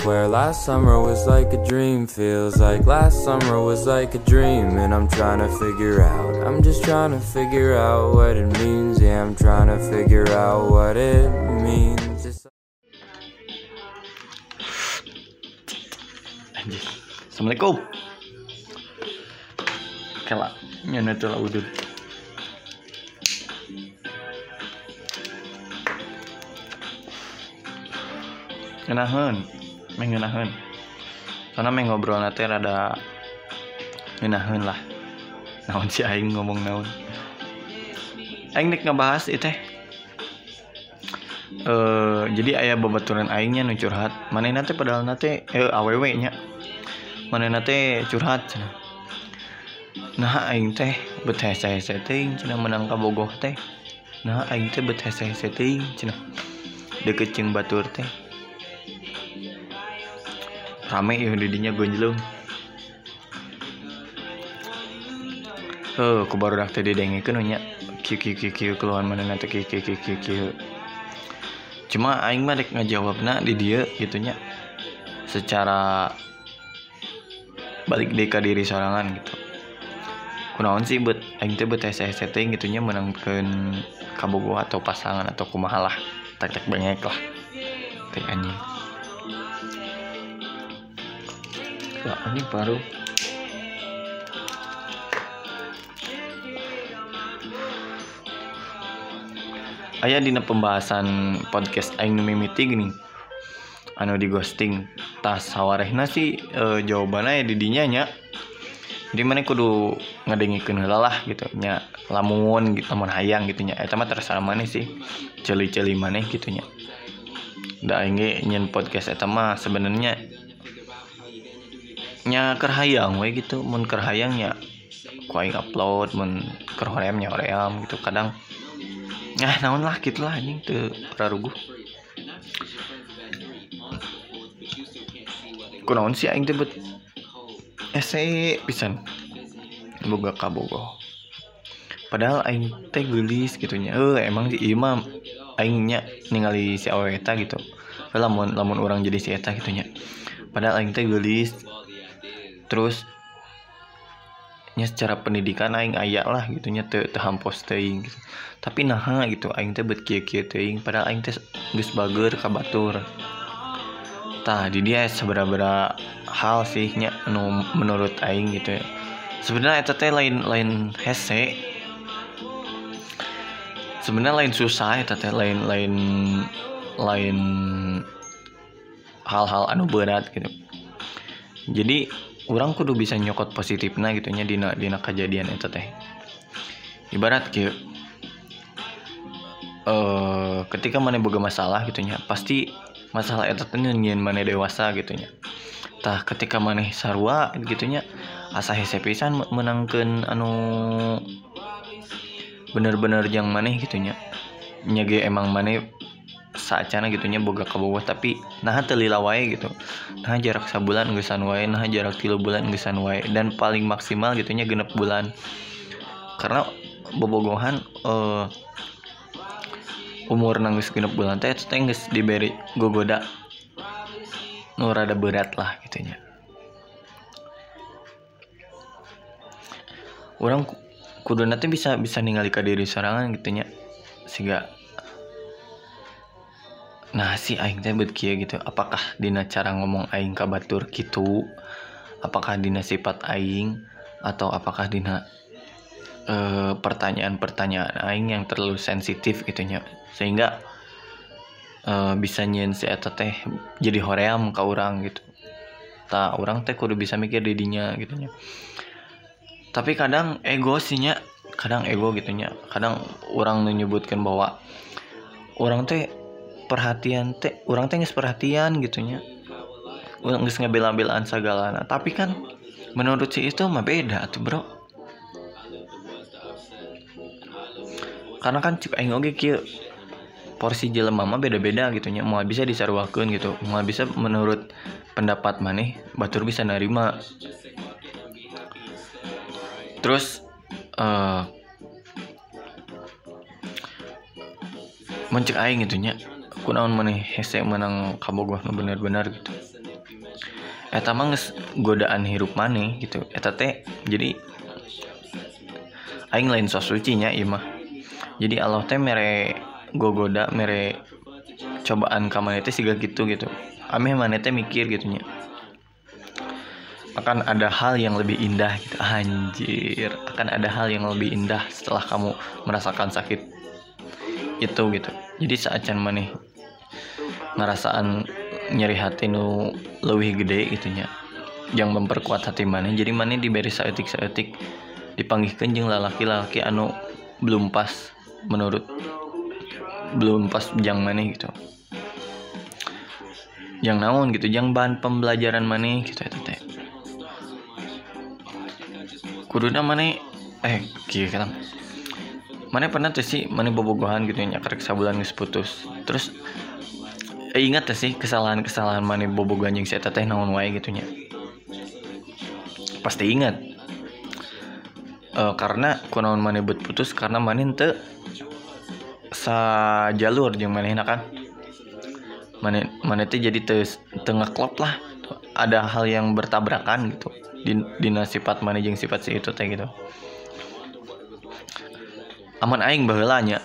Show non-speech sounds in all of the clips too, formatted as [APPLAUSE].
swear last summer was like a dream. Feels like last summer was like a dream. And I'm trying to figure out, I'm just trying to figure out what it means. Yeah, I'm trying to figure out what it means. It's Anjir. Assalamualaikum. Kela, nyana tuh udut. Ngenaheun, meh ngenaheun. Karena meh ngobrol nanti rada ngenaheun lah. Naon si aing ngomong naon. Aing nek ngebahas itu. Eh, jadi ayah babaturan aingnya nu curhat. Mana nanti padahal nanti eh awewe nya. Mana nanti curhat cenah. Nah aing teh bet hese setting cenah menang ka bogoh teh. Nah aing teh bet hese setting cenah. Deket jeung batur teh. Rame ya didinya gonjlung. Heuh, ku baru dak teh didengekeun nya. Kieu kieu kieu kieu keluhan mana nanti kieu kieu kieu kieu kieu. Cuma aing mah dek ngajawabna di dia gitunya. Secara balik deh ke diri sorangan gitu kunaon sih buat aing teh buat setting gitunya menangkan kabogo atau pasangan atau kumaha lah tak tak bengek lah teh anjing Wah, anjing baru. Aya dina pembahasan podcast aing nu mimiti gini. Anu di ghosting. Tas sawarehna sih e, jawabannya ya di dinya nya. Jadi mana kudu ngadengikeun heula lah gitu nya. Lamun gitu lamun hayang gitu nya. Eta mah terserah maneh sih. Celi-celi maneh gitu nya. Da aing ge nyen podcast eta mah sebenarnya nya keur hayang we gitu. Mun keur hayang nya ku aing upload mun keur hoream nya hoream gitu. Kadang ah naon lah gitu lah anjing teu praruguh. Kunaon sih aing teh bet ese pisan. Boga kabogo padahal aing teh gelis gitu nya. Eh emang si imam aingnya ningali si awewe eta gitu. Lamun lamun orang jadi si eta gitu nya. Padahal aing teh gelis terus nya secara pendidikan aing aya lah gitu nya teu hampos teuing gitu. Tapi naha gitu aing teh bet kieu-kieu teuing padahal aing teh geus bager ka batur. Tah di dia seberapa hal sih nya anu menurut aing gitu ya. Sebenarnya eta teh lain lain hese. Sebenarnya lain susah eta teh lain lain lain hal-hal anu berat gitu. Jadi orang kudu bisa nyokot positifnya gitu nya dina dina kejadian eta teh. Ibarat kieu eh ketika mana boga masalah gitu nya pasti masalah eta teh nyen mana dewasa gitu nya. Tah ketika maneh sarua gitu nya asa hese pisan menangkeun anu bener-bener yang maneh gitu nya. Nya ge emang maneh saacana gitu nya boga ka bawah. Tapi nah teu lila wae gitu. Nah jarak sabulan geusan wae nah jarak tilu bulan geusan wae. Dan paling maksimal gitu nya genep bulan. Karena bobogohan eh umur nangis genep bulan teh teh geus diberi gogoda. Nu rada berat lah gitunya. Orang kudu nanti bisa bisa ningali ka diri sorangan gitunya. Sehingga nah si aing teh kieu gitu. Apakah dina cara ngomong aing ka batur gitu apakah dina sifat aing? Atau apakah dina eh, pertanyaan-pertanyaan aing yang terlalu sensitif gitunya sehingga eh, bisa nyen si eta teh jadi hoream ka orang gitu. Tak orang teh kudu bisa mikir didinya gitunya tapi kadang ego sihnya kadang ego gitunya kadang orang menyebutkan bahwa orang teh perhatian teh orang teh perhatian gitunya orang geus ngabela-belaan sagalana tapi kan menurut si itu mah beda tuh bro. Karena kan cik aing oge kieu porsi jelema mah beda-beda gitu nya. Mau bisa disarwakeun gitu. Mau bisa menurut pendapat maneh batur bisa nerima terus eh mencek aing gitu nya kunaon maneh hese menang kabogoh nu bener-bener gitu. Eta mah godaan hirup maneh gitu. Eta teh jadi aing lain sos suci nya ieu mah. Jadi Allah teh mere gogoda mere cobaan ka maneh teh siga gitu gitu. Ameh maneh teh mikir gitu nya. Akan ada hal yang lebih indah gitu. Anjir akan ada hal yang lebih indah setelah kamu merasakan sakit itu gitu. Jadi saat maneh ngerasaan nyeri hati nu lebih gede gitunya yang memperkuat hati maneh. Jadi maneh diberi saetik saetik dipanggih kenjeng lalaki-lalaki anu belum pas menurut belum pas jang maneh gitu. Yang naon gitu yang bahan pembelajaran maneh gitu eta teh. Kuduna mana eh kieu kan mana pernah tuh sih mana bobogohan gitu nyakar sabulan geus putus. Terus ingat tuh sih kesalahan-kesalahan mana bobogohan yang saya teteh naon wae gitu nya? Pasti ingat. Eh, karena kunaon mana buat putus karena mana ente sa jalur yang mana kan. Mana mana itu jadi te, tengah klop lah. Ada hal yang bertabrakan gitu di dina sifat mana jeung sifat si itu teh gitu. Aman aing baheula nya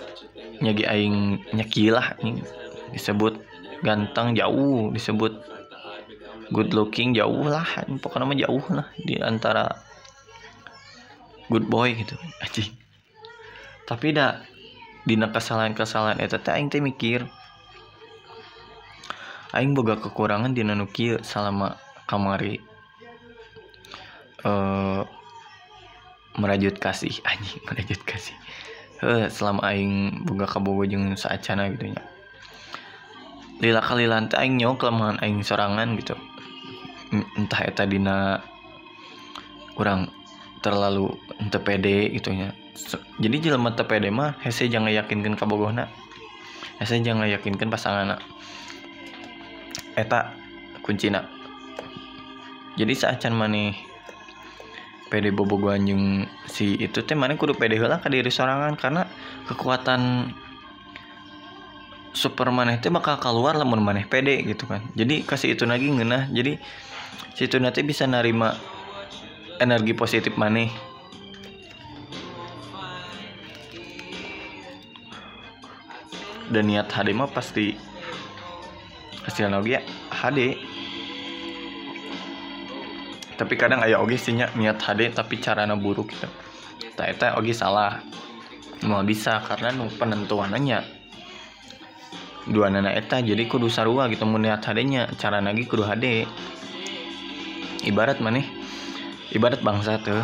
nyagi aing nyaki lah ini disebut ganteng jauh disebut. Good looking jauh lah. Pokoknya mah jauh lah di antara good boy gitu. [LAUGHS] Anjing. Tapi dah dina kesalahan-kesalahan eta teh aing teh mikir aing boga kekurangan dina nu selama kamari eh merajut kasih. [LAUGHS] Anjing merajut kasih. Eh selama aing boga kabogo jeung saacana gitu nya lila kalilan teh aing kelemahan aing sorangan gitu. Entah eta dina kurang terlalu ente pede gitu nya. So- jadi jelema teu pede mah hese jangan yakinkan kabogohna hese jangan yakinkan pasanganna eta kuncina. Jadi saacan maneh pede bobogohan jeung si itu teh maneh kudu pede heula ka diri sorangan karena kekuatan super maneh teh bakal keluar lamun maneh pede gitu kan. Jadi kasih itu lagi ngeunah. Jadi si itu nanti bisa narima energi positif maneh. Dan niat HD mah pasti hasilnya ya HD tapi kadang aya oge sih niat HD tapi carana buruk gitu. Tak eta oge salah. Mau bisa karena nu penentuannya dua nana eta jadi kudu sarua gitu mun niat HD nya cara lagi kudu HD ibarat maneh ibarat bangsa tuh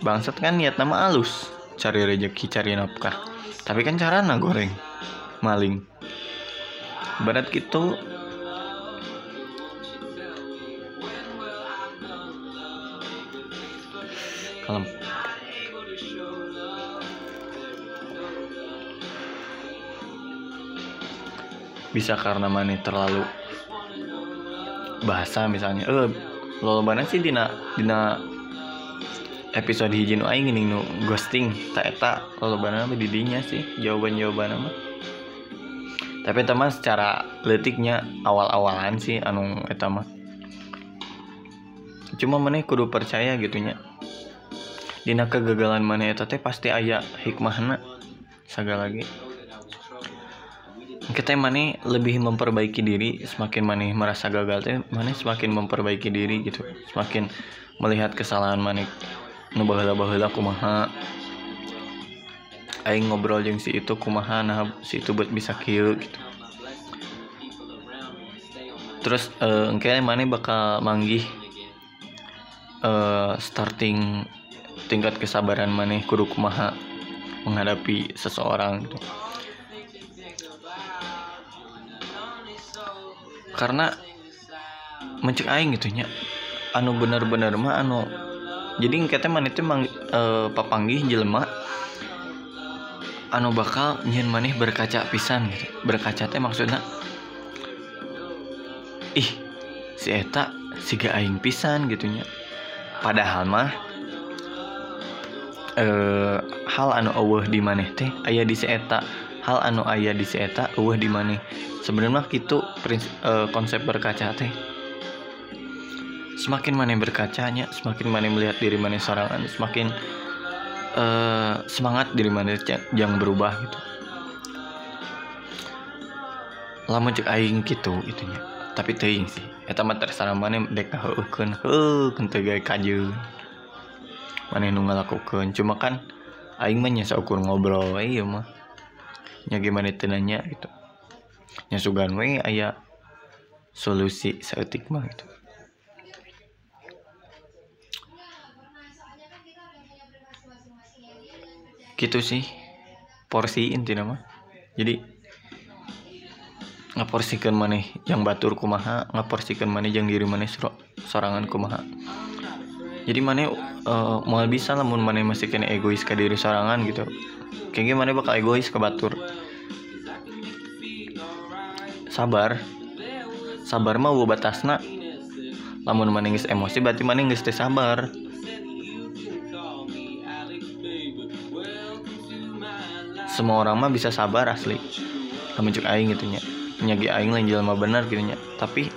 bangsat kan niat nama alus cari rezeki cari nafkah. Tapi kan carana goreng? Maling. Ibarat gitu. Kalem bisa karena mana terlalu bahasa misalnya. Eh lo mana sih dina dina episode hiji nu gini nu ghosting. Tak eta lo mana mah di dinya sih jawaban jawaban mah. Tapi eta mah secara letiknya awal-awalan sih anu eta mah. Cuma mana kudu percaya gitunya dina kegagalan mana eta teh pasti aya hikmahna sagala lagi kita mana lebih memperbaiki diri semakin mana merasa gagal teh mana semakin memperbaiki diri gitu. Semakin melihat kesalahan mana nu baheula-baheula kumaha. Aing ngobrol jeung si itu kumaha nah si itu buat bisa kieu gitu. Terus eh engke mana bakal manggih eh starting tingkat kesabaran mana kudu kumaha menghadapi seseorang gitu karena mencek aing gitu nya. Anu bener-bener mah anu jadi kita mana itu mang, eh, papanggih jelema anu bakal nyen maneh berkaca pisan gitu. Berkaca teh maksudnya ih si eta siga aing pisan gitunya padahal mah eh hal anu eueuh di maneh teh aya di si eta hal anu ayah di si eta uh di mana sebenarnya gitu prinsip eh, konsep berkaca teh. Semakin mana berkacanya semakin mana melihat diri mana sorangan semakin eh, semangat diri mana jangan berubah gitu. Lamun cek aing gitu itunya tapi teuing sih. Eta mah terserah mana dek ngaheukeun heuh teu gawe kajeun mana nu ngalakukeun cuma kan aing mah nya saukur ngobrol ieu mah nya gimana teu nanya gitu. Nya sugan we aya solusi saeutik mah gitu. Gitu sih porsi inti nama jadi ngaporsikan mana yang batur kumaha ngaporsikan mana yang diri mana sorangan kumaha. Jadi mana uh, mau bisa mau mana masih kena egois ke diri sorangan gitu. Kayak gimana bakal egois ke batur sabar. Sabar mah batasna lamun geus emosi berarti geus teh sabar. Semua orang mah bisa sabar asli. Lamun cek aing gitu nya. Nyagi aing lain jelema benar gitu nya. Tapi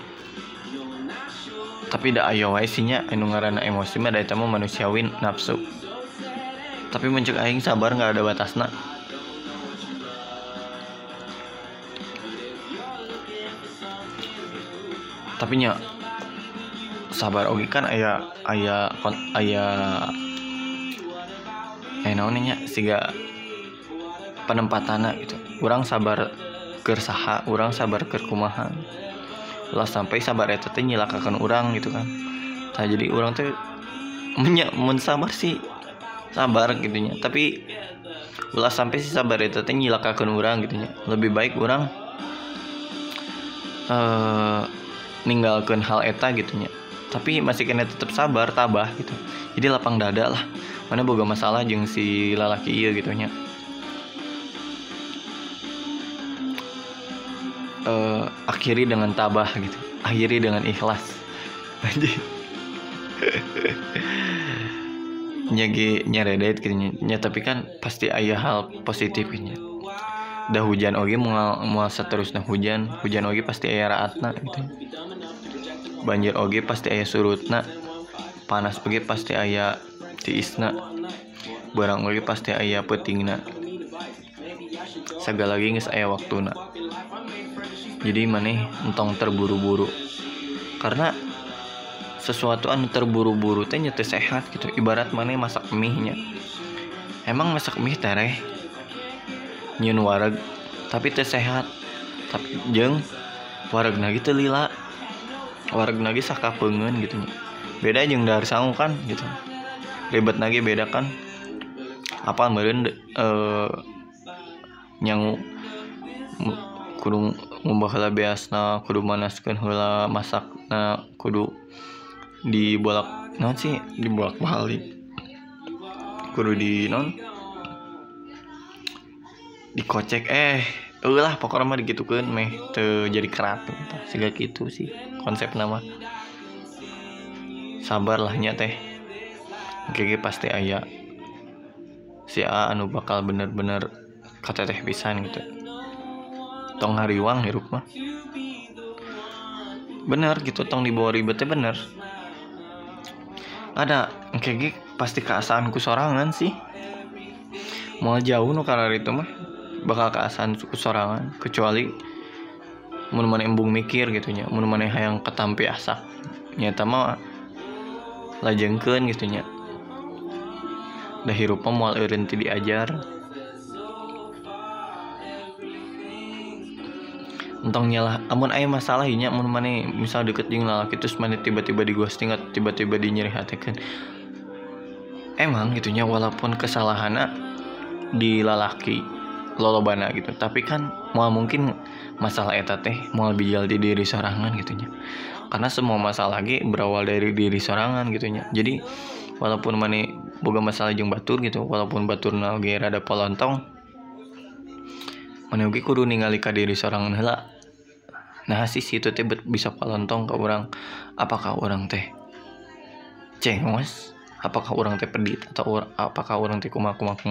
tapi da ayo wae nya. Anu ngaranna emosi mah da eta mah manusiawi nafsu tapi mencek aing sabar nggak ada batasna tapi nya sabar oke kan ayah ayah ayah eh naonnya siga penempatan gitu. Kurang sabar saha orang sabar ke kumahan lah sampai sabar itu teh nyilakakan orang gitu kan. Nah, jadi orang tuh menyak sabar sih sabar gitunya tapi ulah sampai si sabar itu teh nyilakakan orang gitunya lebih baik orang uh, ninggalkan hal eta gitunya tapi masih kena tetap sabar tabah gitu. Jadi lapang dada lah. Mana boga masalah jeng si lalaki iya gitunya uh, akhiri dengan tabah gitu. Akhiri dengan ikhlas. [LAUGHS] Aja nyagi nyaredet gitu nya. Tapi kan pasti ayah hal positifnya dah hujan oge mau mau seterusnya hujan. Hujan oge pasti ayah raatna gitu. Banjir oge pasti ayah surutna. Panas oge pasti ayah tiisna. Barang oge pasti ayah petingna segala lagi nges ayah waktuna. Jadi mana entong terburu-buru. Karena sesuatu anu terburu-buru teh nyete sehat gitu. Ibarat mana masak mie nya emang masak mie tereh nyun wareg tapi teh sehat. Tapi jeng wareg lagi teh lila. Wareg lagi pengen gitu. Beda jeng dari sangu kan gitu. Ribet lagi beda kan. Apa meren uh, nyangu kudu ngubah heula beasna kudu manaskeun heula masakna kudu dibolak non sih? Dibolak balik kudu di non dikocek eh ulah pokoknya mah digitukan meh te jadi keratu sehingga gitu sih konsep nama sabar lah nya teh. GG pasti ayah si A anu bakal bener-bener kata teh pisan gitu. Tong hariwang hirup mah. Bener gitu tong dibawa ribetnya bener. Ada gitu pasti keasaanku sorangan sih. Mau jauh nu karar itu mah bakal keasaan sorangan kecuali mun mana embung mikir gitu nya mun mana hayang ketampi asak nyata mah lajengkeun gitu nya. Dah hirup mah moal eureun diajar. Entong nyalah amun ayah masalah amun mana misal deket jeung lalaki terus mana tiba-tiba di ghosting atau tiba-tiba di nyeri hati kan emang gitunya walaupun kesalahannya di lalaki lolobana gitu. Tapi kan mau mungkin masalah eta teh mau bijal di diri sorangan gitunya karena semua masalah lagi berawal dari diri sorangan gitunya jadi walaupun mana boga masalah jeng batur gitu walaupun batur nalge rada polontong mana ugi kudu ningali ka diri seorang heula. Nah sih itu teh bisa palontong ke orang apakah orang teh cengos? Apakah orang teh pedit atau apakah orang teh kumak kumak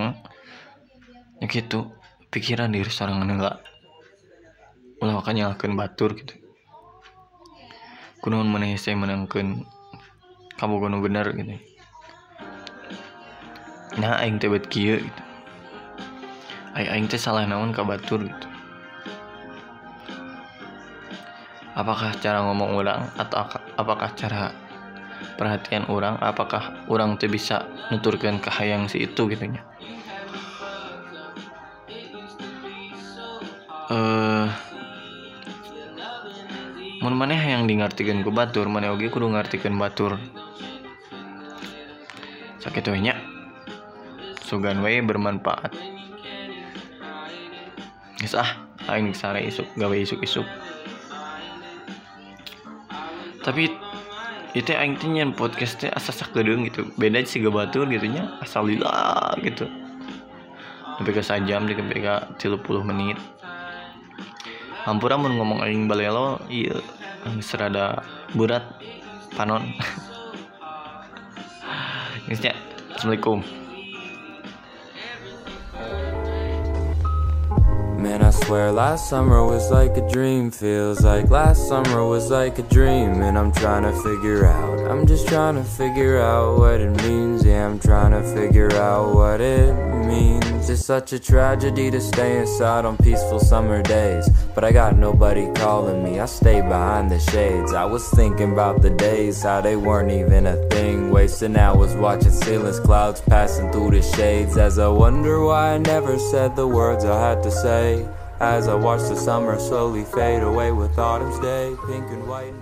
ya gitu pikiran diri seorang nggak ulah makanya akan batur gitu. Kunaon mana saya menangkan kamu kuno bener gitu. Nah aing teh kieu gitu. Aing aing teh salah naon ka batur gitu. Apakah cara ngomong orang atau apakah cara perhatian orang apakah orang tuh bisa nuturkan ke hayang si itu gitu eh uh, mun maneh yang dingartikan ku batur maneh oge kudu ngartikeun batur. Sakit we nya sugan wae bermanfaat. Geus ah aing sare isuk gawe isuk-isuk. Tapi itu aing teh nyen podcast teh asa gitu. Beda sih gak batur gitu nya asal lila gitu. Sampai ke sajam sampai ke 30 menit hampura mun ngomong aing balelo iya serada berat panon. [LAUGHS] Ya assalamualaikum. Man, I swear last summer was like a dream Feels like last summer was like a dream. And I'm trying to figure out I'm just trying to figure out what it means. Yeah, I'm trying to figure out what it means. It's such a tragedy to stay inside on peaceful summer days But I got nobody calling me. I stay behind the shades. I was thinking about the days How they weren't even a thing. Wasting hours watching ceilings Clouds passing through the shades. As I wonder why I never said the words I had to say. As I watch the summer slowly fade away with autumn's day, pink and white.